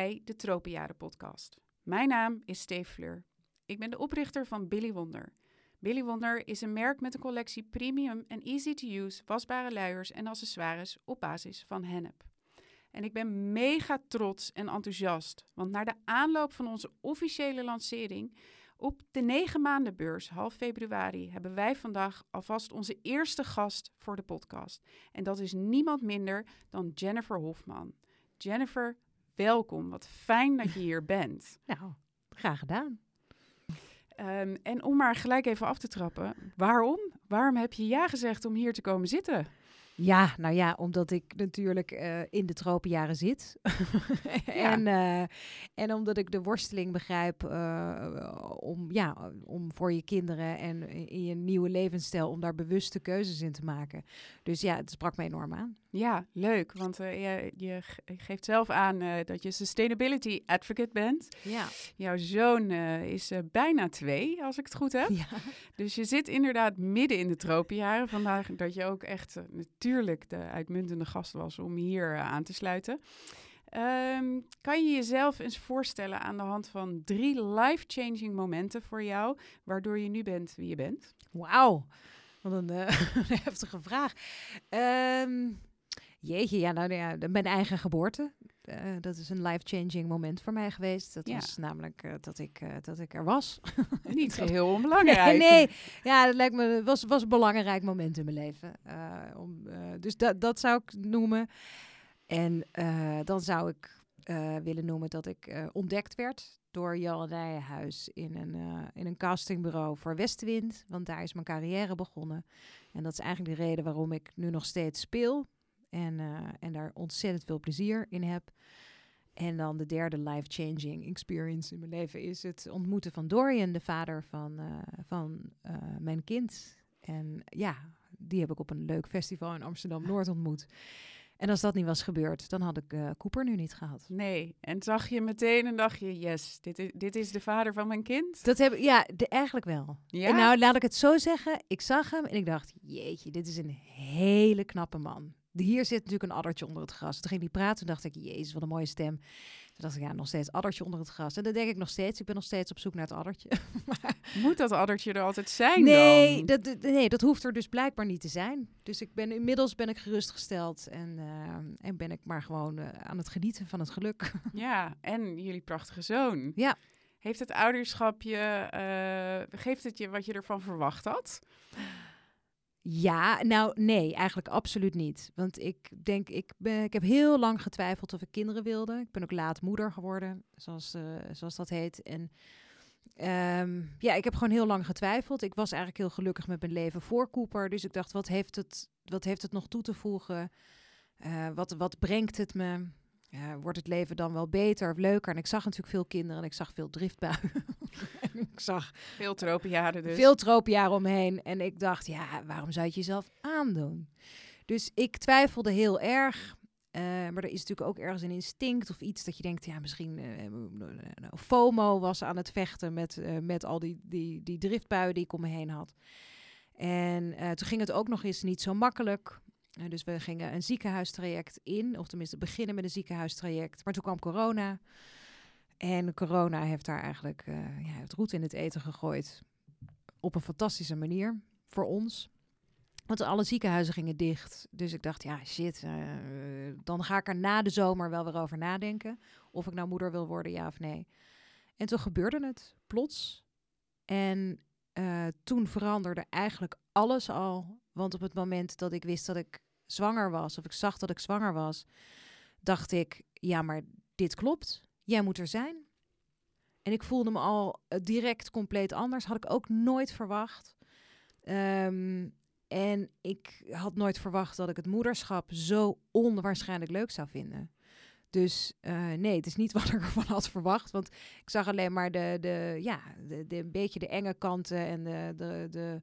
de Tropenjaren podcast. Mijn naam is Steve Fleur. Ik ben de oprichter van Billy Wonder. Billy Wonder is een merk met een collectie premium en easy-to-use wasbare luiers en accessoires op basis van hennep. En ik ben mega trots en enthousiast, want na de aanloop van onze officiële lancering op de 9 maandenbeurs half februari hebben wij vandaag alvast onze eerste gast voor de podcast. En dat is niemand minder dan Jennifer Hofman. Jennifer, welkom. Wat fijn dat je hier bent. Nou, graag gedaan. Um, en om maar gelijk even af te trappen, waarom? Waarom heb je ja gezegd om hier te komen zitten? Ja, nou ja, omdat ik natuurlijk uh, in de tropenjaren zit. en, uh, en omdat ik de worsteling begrijp uh, om, ja, om voor je kinderen en in je nieuwe levensstijl, om daar bewuste keuzes in te maken. Dus ja, het sprak me enorm aan. Ja, leuk. Want je, je, geeft zelf aan dat je sustainability advocate bent. Ja. Jouw zoon is bijna twee, als ik het goed heb. Ja. Dus je zit inderdaad midden in de tropenjaren. Vandaag dat je ook echt natuurlijk de uitmuntende gast was om hier aan te sluiten. Um, kan je jezelf eens voorstellen aan de hand van drie life-changing momenten voor jou, waardoor je nu bent wie je bent? Wauw, wat een, uh, heftige vraag. Um, jeetje, ja, nou ja, mijn eigen geboorte. Uh, dat is een life-changing moment voor mij geweest. Dat ja. was namelijk uh, dat, ik, uh, dat ik er was. Niet heel onbelangrijk. Nee, nee, ja, dat lijkt me was, was een belangrijk moment in mijn leven. om, dus dat, dat zou ik noemen. En dan zou ik willen noemen dat ik ontdekt werd door Jan Nijenhuis in een, in een castingbureau voor Westwind. Want daar is mijn carrière begonnen. En dat is eigenlijk de reden waarom ik nu nog steeds speel. En, uh, en daar ontzettend veel plezier in heb. En dan de derde life-changing experience in mijn leven is het ontmoeten van Dorian, de vader van, uh, van uh, mijn kind. En ja, die heb ik op een leuk festival in Amsterdam-Noord ontmoet. En als dat niet was gebeurd, dan had ik uh, Cooper nu niet gehad. Nee, en zag je meteen en dacht je, yes, dit is, dit is de vader van mijn kind? Dat heb ja, de, eigenlijk wel. Ja? En nou, laat ik het zo zeggen. Ik zag hem en ik dacht, jeetje, dit is een hele knappe man. Hier zit natuurlijk een addertje onder het gras. Toen ging hij praten, toen dacht ik, jezus, wat een mooie stem. Dacht ik, ja, nog steeds addertje onder het gras. En dat denk ik nog steeds. Ik ben nog steeds op zoek naar het addertje. Moet dat addertje er altijd zijn nee, dan? Dat, nee, dat hoeft er dus blijkbaar niet te zijn. Dus ik ben, inmiddels ben ik gerustgesteld en, uh, en ben ik maar gewoon uh, aan het genieten van het geluk. ja, en jullie prachtige zoon. Ja. Heeft het ouderschap je, uh, geeft het je wat je ervan verwacht had? Ja, nou nee, eigenlijk absoluut niet. Want ik denk, ik, ben, ik heb heel lang getwijfeld of ik kinderen wilde. Ik ben ook laat moeder geworden, zoals, uh, zoals dat heet. En um, ja, ik heb gewoon heel lang getwijfeld. Ik was eigenlijk heel gelukkig met mijn leven voor Cooper. Dus ik dacht, wat heeft het, wat heeft het nog toe te voegen? Uh, wat, wat brengt het me? Ja, wordt het leven dan wel beter of leuker? En ik zag natuurlijk veel kinderen en ik zag veel driftbuien. ik zag veel tropenjaren dus. Veel tropenjaren omheen. En ik dacht, ja, waarom zou je het jezelf aandoen? Dus ik twijfelde heel erg. Uh, maar er is natuurlijk ook ergens een instinct of iets dat je denkt, ja, misschien uh, FOMO was aan het vechten met, uh, met al die, die, die driftbuien die ik om me heen had. En toen ging het ook nog eens niet zo makkelijk. Uh, dus we gingen een ziekenhuistraject in, of tenminste beginnen met een ziekenhuistraject. Maar toen kwam corona. En corona heeft daar eigenlijk uh, ja, het roet in het eten gegooid. Op een fantastische manier voor ons. Want alle ziekenhuizen gingen dicht. Dus ik dacht, ja, shit. Uh, dan ga ik er na de zomer wel weer over nadenken. Of ik nou moeder wil worden, ja of nee. En toen gebeurde het plots. En toen veranderde eigenlijk alles al. Want op het moment dat ik wist dat ik zwanger was, of ik zag dat ik zwanger was, dacht ik, ja, maar dit klopt. Jij moet er zijn. En ik voelde me al uh, direct compleet anders. Had ik ook nooit verwacht. Um, en ik had nooit verwacht dat ik het moederschap zo onwaarschijnlijk leuk zou vinden. Dus uh, nee, het is niet wat ik ervan had verwacht. Want ik zag alleen maar de, de, ja, de, de, een beetje de enge kanten en de, de, de,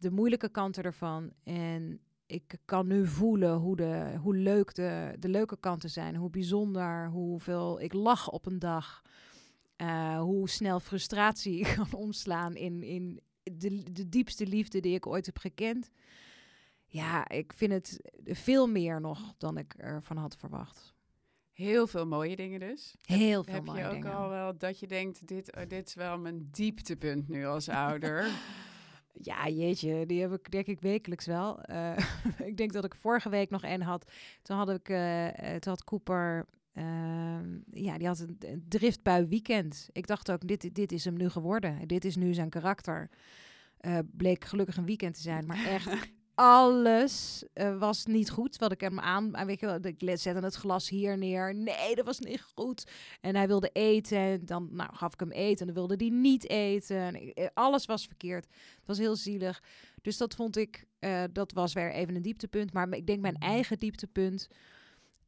de moeilijke kanten ervan. En ik kan nu voelen hoe, de, hoe leuk de, de leuke kanten zijn. Hoe bijzonder, hoeveel ik lach op een dag. Uh, hoe snel frustratie kan omslaan in, in de, de diepste liefde die ik ooit heb gekend. Ja, ik vind het veel meer nog dan ik ervan had verwacht. Heel veel mooie dingen dus. Heel veel Heb mooie je ook dingen. al wel dat je denkt, dit, oh, dit is wel mijn dieptepunt nu als ouder. Ja, jeetje, die heb ik denk ik wekelijks wel. Eh, ik denk dat ik vorige week nog een had. Toen had ik, eh, toen had Cooper, ehm, ja, die had een, een driftbui weekend. Ik dacht ook, dit, dit is hem nu geworden. Dit is nu zijn karakter. Bleek gelukkig een weekend te zijn, maar echt alles eh, was niet goed. Wat ik hem aan, weet je wel, ik zette het glas hier neer. Nee, dat was niet goed. En hij wilde eten. En dan nou, gaf ik hem eten. En dan wilde hij niet eten. En eh, alles was verkeerd. Het was heel zielig. Dus dat vond ik, eh, dat was weer even een dieptepunt. Maar ik denk mijn eigen dieptepunt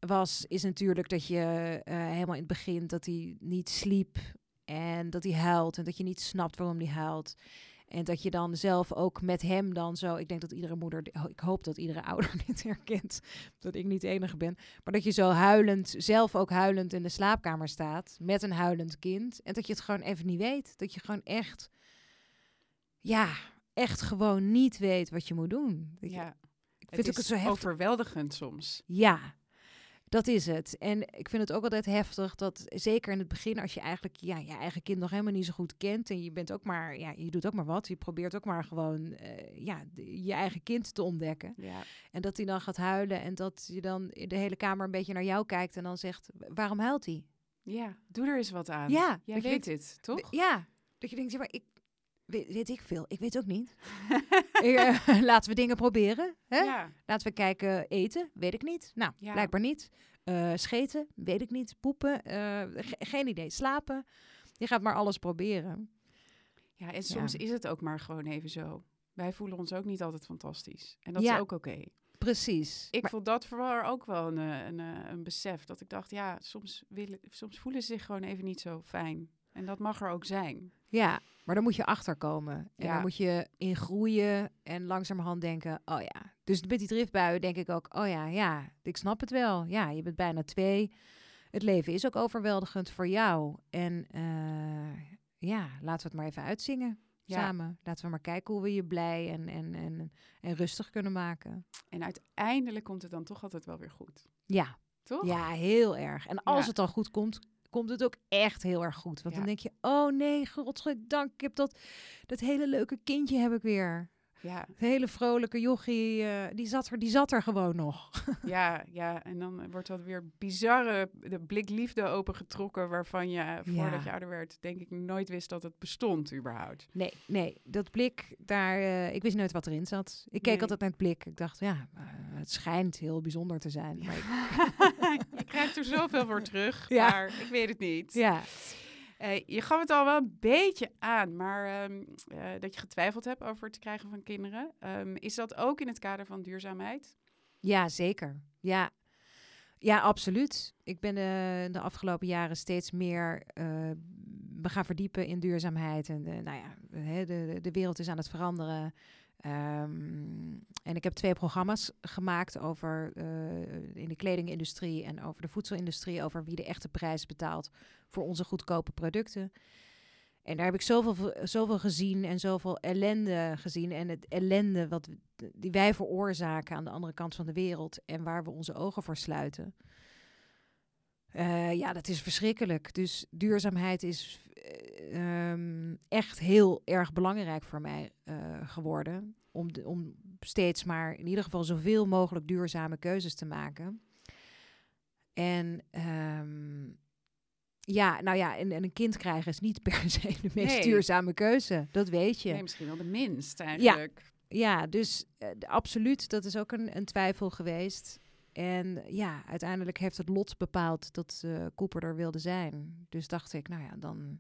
was, is natuurlijk dat je helemaal in het begin dat hij niet sliep. En dat hij huilt. En dat je niet snapt waarom hij huilt. En dat je dan zelf ook met hem dan zo... Ik denk dat iedere moeder... Ik hoop dat iedere ouder dit herkent. Dat ik niet de enige ben. Maar dat je zo huilend, zelf ook huilend in de slaapkamer staat. Met een huilend kind. En dat je het gewoon even niet weet. Dat je gewoon echt... Ja, echt gewoon niet weet wat je moet doen. Ja, ik vind het het ook is zo heftig. overweldigend soms. Ja, dat is het. En ik vind het ook altijd heftig dat, zeker in het begin, als je eigenlijk ja, je eigen kind nog helemaal niet zo goed kent en je bent ook maar, ja, je doet ook maar wat, je probeert ook maar gewoon, eh, ja, je eigen kind te ontdekken. Ja, En dat hij dan gaat huilen en dat je dan in de hele kamer een beetje naar jou kijkt en dan zegt, waarom huilt hij? ja, doe er eens wat aan. Ja, Jij weet dit, toch? Ja, dat je denkt, ja, maar ik weet, weet ik veel, ik weet ook niet. Eh, laten we dingen proberen. Hè? Ja, Laten we kijken, eten, weet ik niet. Nou, Ja. blijkbaar niet. Eh, scheten, weet ik niet. Poepen, eh, ge- geen idee. Slapen. Je gaat maar alles proberen. ja, en soms Ja. is het ook maar gewoon even zo. Wij voelen ons ook niet altijd fantastisch. En dat is ook oké. Precies. Ik Maar- vond dat vooral ook wel een, een, een besef. Dat ik dacht, ja, soms, willen, soms voelen ze zich gewoon even niet zo fijn. En dat mag er ook zijn. ja, maar dan moet je achterkomen. En Ja. dan moet je in groeien en langzamerhand denken, oh ja. Dus met die driftbuien denk ik ook, oh ja, ja, ik snap het wel. Ja, je bent bijna twee. Het leven is ook overweldigend voor jou. En eh, ja, laten we het maar even uitzingen Ja. samen. Laten we maar kijken hoe we je blij en, en, en, en rustig kunnen maken. En uiteindelijk komt het dan toch altijd wel weer goed. Ja, Toch? ja, heel erg. En als Ja. het dan goed komt, komt het ook echt heel erg goed. Want Ja. dan denk je, oh nee, godzijdank, ik heb dat, dat hele leuke kindje heb ik weer. Ja, Het hele vrolijke jochie, eh, die, zat er, die zat er gewoon nog. ja, ja. En dan wordt dat weer bizarre de blik liefde opengetrokken... waarvan je, eh, voordat Ja. je ouder werd, denk ik nooit wist dat het bestond überhaupt. Nee, nee, dat blik, daar, eh, ik wist nooit wat erin zat. Ik keek Nee. altijd naar het blik. Ik dacht, ja, eh, het schijnt heel bijzonder te zijn. Maar ik- je krijgt er zoveel voor terug, Ja. maar ik weet het niet. ja, Eh, je gaf het al wel een beetje aan, maar ehm, eh, dat je getwijfeld hebt over het krijgen van kinderen. Ehm, is dat ook in het kader van duurzaamheid? Ja, zeker. Ja, ja absoluut. Ik ben eh, de afgelopen jaren steeds meer me gaan verdiepen in duurzaamheid. En de, nou ja, de, de wereld is aan het veranderen. Ehm, en ik heb twee programma's gemaakt over eh, in de kledingindustrie en over de voedselindustrie, over wie de echte prijs betaalt voor onze goedkope producten. En daar heb ik zoveel, zoveel gezien en zoveel ellende gezien. En het ellende wat, die wij veroorzaken aan de andere kant van de wereld en waar we onze ogen voor sluiten. Eh, ja, dat is verschrikkelijk. Dus duurzaamheid is eh, ehm, echt heel erg belangrijk voor mij eh, geworden. Om, de, om steeds maar in ieder geval zoveel mogelijk duurzame keuzes te maken. En ehm, ja, nou ja, en, en een kind krijgen is niet per se de meest Nee. duurzame keuze. Dat weet je. Nee, misschien wel de minst eigenlijk. Ja, dus eh, de- absoluut, dat is ook een, een twijfel geweest. En ja, uiteindelijk heeft het lot bepaald dat eh Cooper er wilde zijn. Dus dacht ik, nou ja, dan,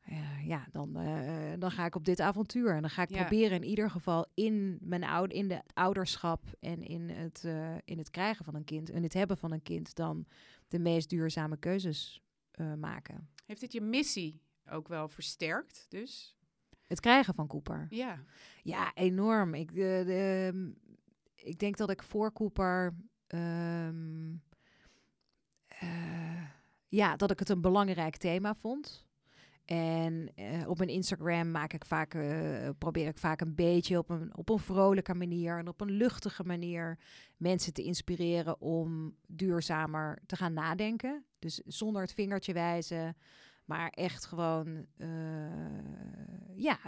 eh, ja, dan, eh, dan ga ik op dit avontuur. En dan ga ik Ja. proberen in ieder geval in, mijn oude, in de ouderschap en in het, eh, in het krijgen van een kind en het hebben van een kind dan de meest duurzame keuzes eh, maken. Heeft dit je missie ook wel versterkt dus? Het krijgen van Cooper. Ja. Ja, enorm. Ik, de, de, ik denk dat ik voor Cooper. Ehm, eh, ja, dat ik het een belangrijk thema vond. En eh, op mijn Instagram maak ik vaak, eh, probeer ik vaak een beetje op een, op een vrolijke manier en op een luchtige manier mensen te inspireren om duurzamer te gaan nadenken. Dus zonder het vingertje wijzen, maar echt gewoon ja,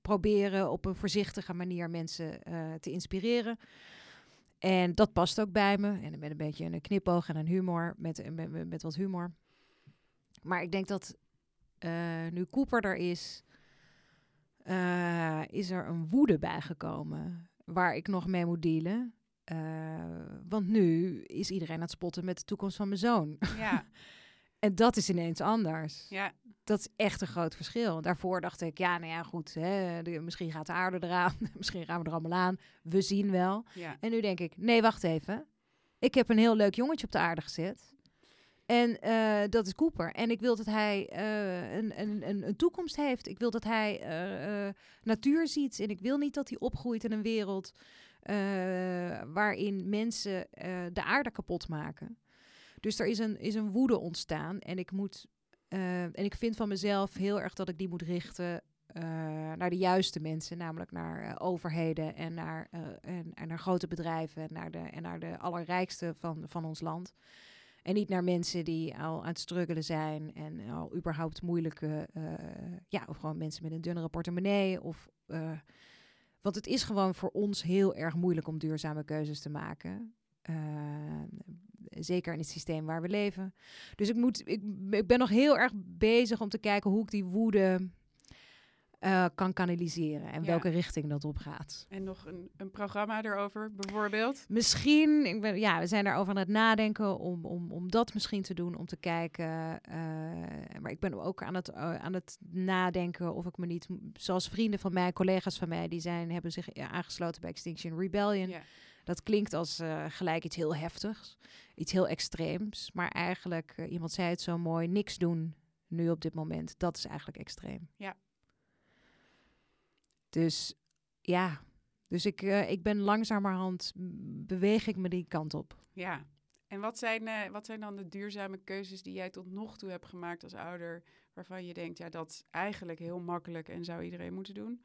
proberen op een voorzichtige manier mensen te inspireren. En dat past ook bij me. En met een beetje een knipoog en een humor, met, met, met, met wat humor. Maar ik denk dat eh, nu Cooper er is, eh, is er een woede bijgekomen waar ik nog mee moet dealen. Eh, want nu is iedereen aan het spotten met de toekomst van mijn zoon. Ja, en dat is ineens anders. ja, Dat is echt een groot verschil. Daarvoor dacht ik, ja, nou ja, goed. Hè, de- misschien gaat de aarde eraan. misschien gaan we er allemaal aan. We zien wel. ja. En nu denk ik, nee, wacht even. Ik heb een heel leuk jongetje op de aarde gezet. En eh, dat is Cooper. En ik wil dat hij eh, een, een, een, een toekomst heeft. Ik wil dat hij eh, natuur ziet. En ik wil niet dat hij opgroeit in een wereld waarin mensen de aarde kapot maken. Dus er is een, is een woede ontstaan. En ik moet. Eh, en ik vind van mezelf heel erg dat ik die moet richten eh, naar de juiste mensen, namelijk naar eh, overheden en naar, eh, en, en naar grote bedrijven en naar de, en naar de allerrijkste van, van ons land. En niet naar mensen die al aan het struggelen zijn en al überhaupt moeilijke, ja, of gewoon mensen met een dunnere portemonnee. Of, want het is gewoon voor ons heel erg moeilijk om duurzame keuzes te maken. Zeker in het systeem waar we leven. Dus ik, moet, ik, ik ben nog heel erg bezig om te kijken hoe ik die woede eh, kan kanaliseren en Ja. welke richting dat op gaat. En nog een, een programma erover, bijvoorbeeld. Misschien, ik ben, ja, we zijn daarover aan het nadenken om, om, om dat misschien te doen, om te kijken. eh, maar ik ben ook aan het, eh, aan het nadenken of ik me niet, zoals vrienden van mij, collega's van mij, die zijn, hebben zich aangesloten bij Extinction Rebellion. Ja. Dat klinkt als eh, gelijk iets heel heftigs, iets heel extreems. Maar eigenlijk, eh, iemand zei het zo mooi, niks doen nu op dit moment, dat is eigenlijk extreem. Ja. Dus ja, dus ik, eh, ik ben langzamerhand, beweeg ik me die kant op. Ja. En wat zijn, wat zijn dan de duurzame keuzes die jij tot nog toe hebt gemaakt als ouder, waarvan je denkt, ja, dat is eigenlijk heel makkelijk en zou iedereen moeten doen?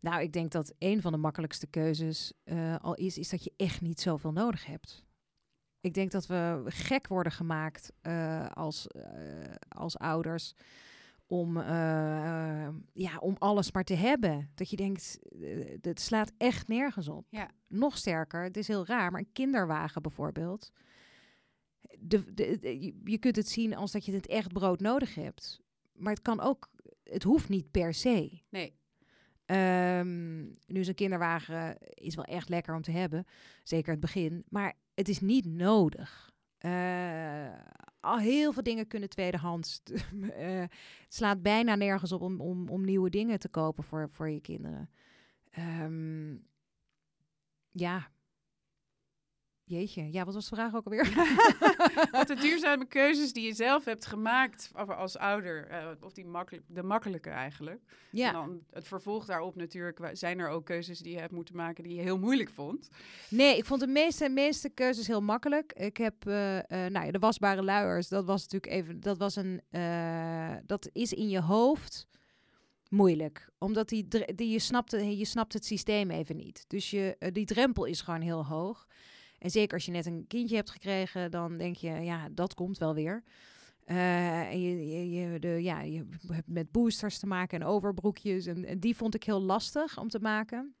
Nou, ik denk dat een van de makkelijkste keuzes eh, al is, is dat je echt niet zoveel nodig hebt. Ik denk dat we gek worden gemaakt eh, als, eh, als ouders om, ja, om alles maar te hebben. Dat je denkt, het slaat echt nergens op. Ja. Nog sterker, het is heel raar, maar een kinderwagen bijvoorbeeld. De, de, je kunt het zien als dat je het echt brood nodig hebt. Maar het kan ook, het hoeft niet per se. Nee. Ehm, nu een kinderwagen is wel echt lekker om te hebben, zeker het begin, maar het is niet nodig. Eh, al heel veel dingen kunnen tweedehands. Eh, het slaat bijna nergens op om, om, om nieuwe dingen te kopen voor, voor je kinderen. Ehm, ja. Jeetje, ja, wat was de vraag ook alweer? Wat de duurzame keuzes die je zelf hebt gemaakt als ouder, eh, of die makkelijk, de makkelijke eigenlijk. En ja, dan het vervolg daarop natuurlijk, zijn er ook keuzes die je hebt moeten maken die je heel moeilijk vond. Nee, ik vond de meeste, meeste keuzes heel makkelijk. Ik heb, eh, eh, nou ja, de wasbare luiers, dat was natuurlijk even, dat was een, dat is in je hoofd moeilijk. Omdat die, die je, snapt, je snapt het systeem even niet. Dus je, die drempel is gewoon heel hoog. En zeker als je net een kindje hebt gekregen, dan denk je, ja, dat komt wel weer. Eh, en je, je, de, ja, je hebt met boosters te maken en overbroekjes. En die vond ik heel lastig om te maken.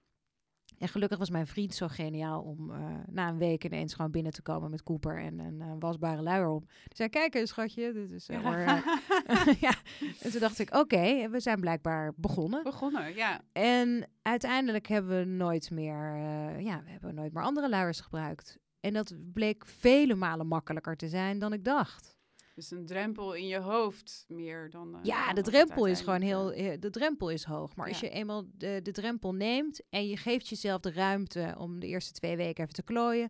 En gelukkig was mijn vriend zo geniaal om eh, na een week ineens gewoon binnen te komen met Cooper en een eh, wasbare luier om. Die zei, kijk eens schatje, dit is eh, ja. En toen dacht ik, oké, we zijn blijkbaar begonnen. Begonnen, ja. En uiteindelijk hebben we nooit meer, ja, we hebben nooit meer andere luiers gebruikt. En dat bleek vele malen makkelijker te zijn dan ik dacht. Dus een drempel in je hoofd meer dan. eh, Ja, de drempel is gewoon heel, uiteindelijk, eh, de drempel is hoog. Maar als je eenmaal de, de drempel neemt en je geeft jezelf de ruimte om de eerste twee weken even te klooien.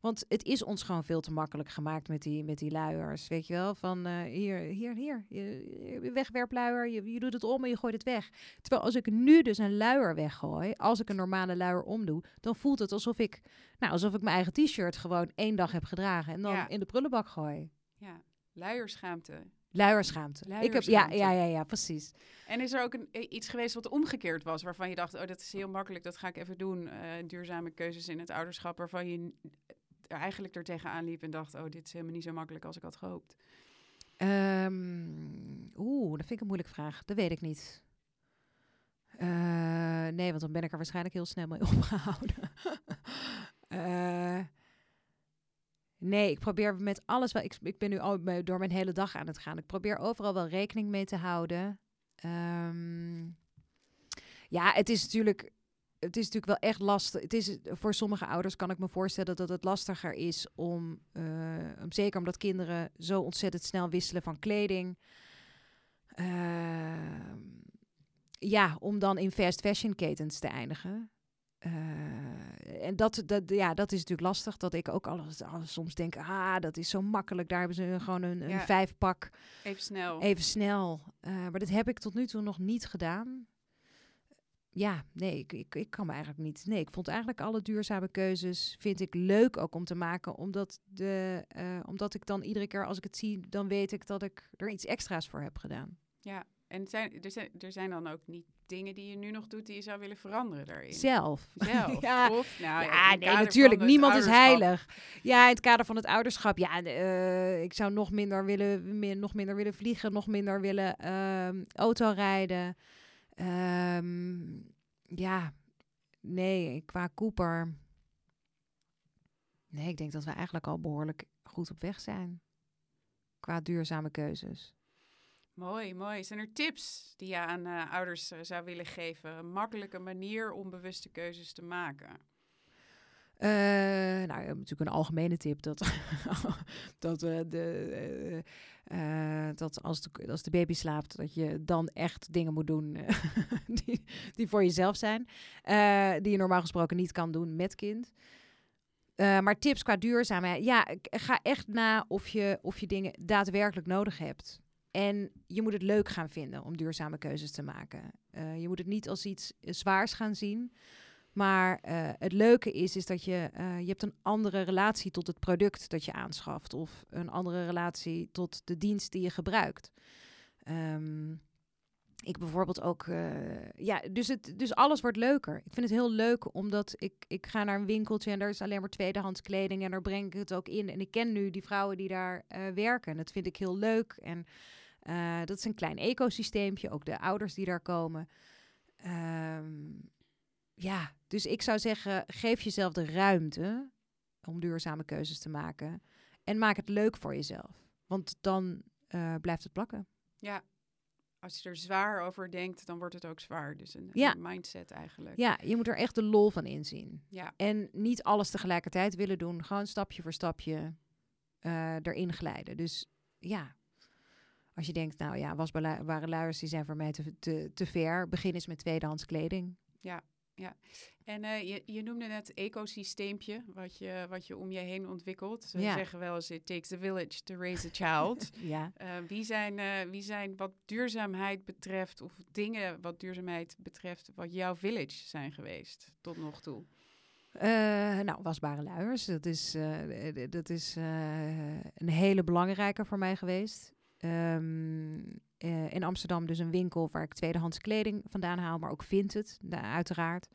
Want het is ons gewoon veel te makkelijk gemaakt met die, met die luiers. Weet je wel? Van eh, hier, hier, hier. Je, je wegwerpluier. Je, je doet het om en je gooit het weg. Terwijl als ik nu dus een luier weggooi, als ik een normale luier omdoe, dan voelt het alsof ik, nou, alsof ik mijn eigen t-shirt gewoon één dag heb gedragen en dan Ja. in de prullenbak gooi. Ja, luierschaamte. Luierschaamte. Ik heb, ja, ja, ja, ja, precies. En is er ook een, iets geweest wat omgekeerd was, waarvan je dacht, oh, dat is heel makkelijk, dat ga ik even doen. eh, duurzame keuzes in het ouderschap, waarvan je er eigenlijk er tegenaan liep en dacht, oh, dit is helemaal niet zo makkelijk als ik had gehoopt. Ehm, Oeh, dat vind ik een moeilijke vraag. Dat weet ik niet. Eh, nee, want dan ben ik er waarschijnlijk heel snel mee opgehouden. Eh, nee, ik probeer met alles wel. Ik, ik ben nu al door mijn hele dag aan het gaan. Ik probeer overal wel rekening mee te houden. Ehm, ja, het is natuurlijk. Het is natuurlijk wel echt lastig. Het is, voor sommige ouders kan ik me voorstellen dat het lastiger is om, eh, om zeker omdat kinderen zo ontzettend snel wisselen van kleding. Ehm, ja, om dan in fast fashion ketens te eindigen. Eh, en dat, dat, ja, dat is natuurlijk lastig. Dat ik ook alles, alles soms denk, ah, dat is zo makkelijk. Daar hebben ze gewoon een, een Ja. vijfpak Even snel. even snel. Eh, maar dat heb ik tot nu toe nog niet gedaan. Ja, nee, ik, ik, ik kan me eigenlijk niet. Nee, ik vond eigenlijk alle duurzame keuzes vind ik leuk ook om te maken, omdat de, eh, omdat ik dan iedere keer als ik het zie, dan weet ik dat ik er iets extra's voor heb gedaan. Ja, en zijn, er, zijn, er zijn dan ook niet dingen die je nu nog doet die je zou willen veranderen daarin. Zelf. Zelf. ja, Of, nou, ja, het nee, natuurlijk. Niemand is heilig. Ja, in het kader van het ouderschap. Ja, eh, ik zou nog minder willen, meer, nog minder willen vliegen, nog minder willen ehm autorijden. Ehm, ja, nee, qua Cooper. Nee, ik denk dat we eigenlijk al behoorlijk goed op weg zijn. Qua duurzame keuzes. Mooi, mooi. Zijn er tips die je aan eh, ouders eh, zou willen geven? Een makkelijke manier om bewuste keuzes te maken. Eh, nou, natuurlijk een algemene tip dat, dat, de, dat als, de, als de baby slaapt, dat je dan echt dingen moet doen die, die voor jezelf zijn. die je normaal gesproken niet kan doen met kind. Maar tips qua duurzaamheid. Ja, ga echt na of je, of je dingen daadwerkelijk nodig hebt. En je moet het leuk gaan vinden om duurzame keuzes te maken. Eh, je moet het niet als iets zwaars gaan zien. Maar eh, het leuke is, is dat je, eh, je hebt een andere relatie tot het product dat je aanschaft. Of een andere relatie tot de dienst die je gebruikt. Ehm, ik bijvoorbeeld ook, eh, ja, dus, het, dus alles wordt leuker. Ik vind het heel leuk omdat ik, ik ga naar een winkeltje en daar is alleen maar tweedehands kleding en daar breng ik het ook in. En ik ken nu die vrouwen die daar eh, werken. Dat vind ik heel leuk. En eh, dat is een klein ecosysteempje, ook de ouders die daar komen. Ehm, ja, dus ik zou zeggen, geef jezelf de ruimte om duurzame keuzes te maken. En maak het leuk voor jezelf. Want dan eh, blijft het plakken. Ja, als je er zwaar over denkt, dan wordt het ook zwaar. Dus een, Ja. een mindset eigenlijk. Ja, je moet er echt de lol van inzien. Ja. En niet alles tegelijkertijd willen doen. Gewoon stapje voor stapje eh, erin glijden. Dus ja, als je denkt, nou ja, wasbare luiers die zijn voor mij te, te, te ver. Begin eens met tweedehands kleding. En eh, je, je noemde net ecosysteempje, wat je, wat je om je heen ontwikkelt. Ze Ja. zeggen wel eens, it takes a village to raise a child. Ja. Eh, wie, zijn, eh, wie zijn wat duurzaamheid betreft, of dingen wat duurzaamheid betreft, wat jouw village zijn geweest tot nog toe? Nou, wasbare luiers, dat is, dat is een hele belangrijke voor mij geweest. Ehm, eh, in Amsterdam dus een winkel waar ik tweedehands kleding vandaan haal, maar ook vintage, da- uiteraard.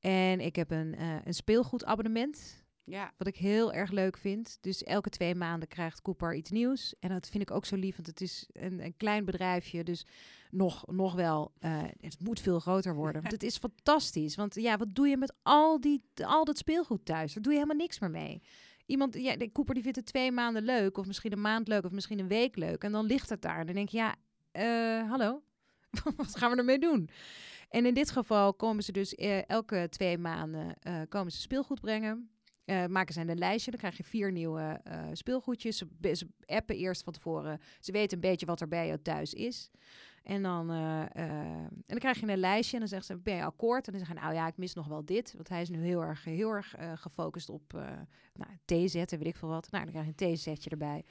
En ik heb een, eh, een speelgoedabonnement, Ja, wat ik heel erg leuk vind. Dus elke twee maanden krijgt Cooper iets nieuws. En dat vind ik ook zo lief, want het is een, een klein bedrijfje. Dus nog, nog wel, eh, het moet veel groter worden. Want het is fantastisch. Want ja, wat doe je met al, die, al dat speelgoed thuis? Daar doe je helemaal niks meer mee. Iemand, ja, de Cooper die vindt het twee maanden leuk. Of misschien een maand leuk. Of misschien een week leuk. En dan ligt het daar. En dan denk je, ja, eh, hallo? wat gaan we ermee doen? En in dit geval komen ze dus eh, elke twee maanden eh, komen ze speelgoed brengen. Eh, maken ze een lijstje. Dan krijg je vier nieuwe eh, speelgoedjes. Ze, appen eerst van tevoren. Ze weten een beetje wat er bij jou thuis is. En dan, eh, en dan krijg je een lijstje en dan zeggen ze, ben je akkoord? En dan zeggen ze, nou ja, ik mis nog wel dit. Want hij is nu heel erg, heel erg gefocust op uh, nou, theezetten, weet ik veel wat. Nou, dan krijg je een theezetje erbij.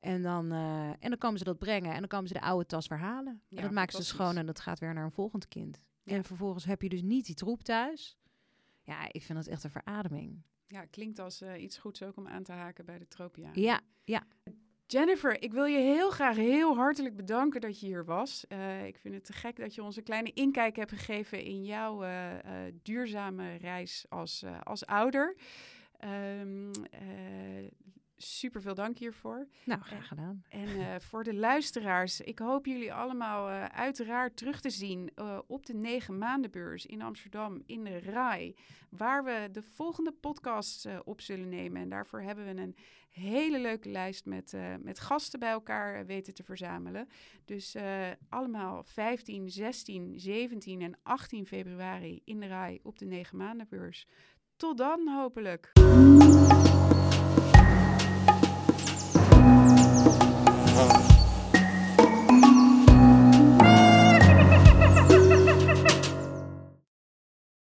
En dan, uh, en dan komen ze dat brengen en dan komen ze de oude tas weer halen. Ja, en dat maken ze schoon en dat gaat weer naar een volgend kind. Ja. En vervolgens heb je dus niet die troep thuis. Ja, ik vind dat echt een verademing. Ja, klinkt als uh, iets goeds ook om aan te haken bij de Tropia. Ja, ja. Jennifer, ik wil je heel graag heel hartelijk bedanken dat je hier was. Eh, ik vind het te gek dat je ons een kleine inkijk hebt gegeven in jouw uh, duurzame reis als, als ouder. Um, super veel dank hiervoor. Nou, graag gedaan. En uh, voor de luisteraars, ik hoop jullie allemaal uh, uiteraard terug te zien uh, op de negen maandenbeurs in Amsterdam in de RAI, waar we de volgende podcast op zullen nemen. En daarvoor hebben we een hele leuke lijst met, met gasten bij elkaar weten te verzamelen. Dus allemaal 15, 16, 17 en 18 februari in de RAI op de negen maandenbeurs. Tot dan hopelijk. home.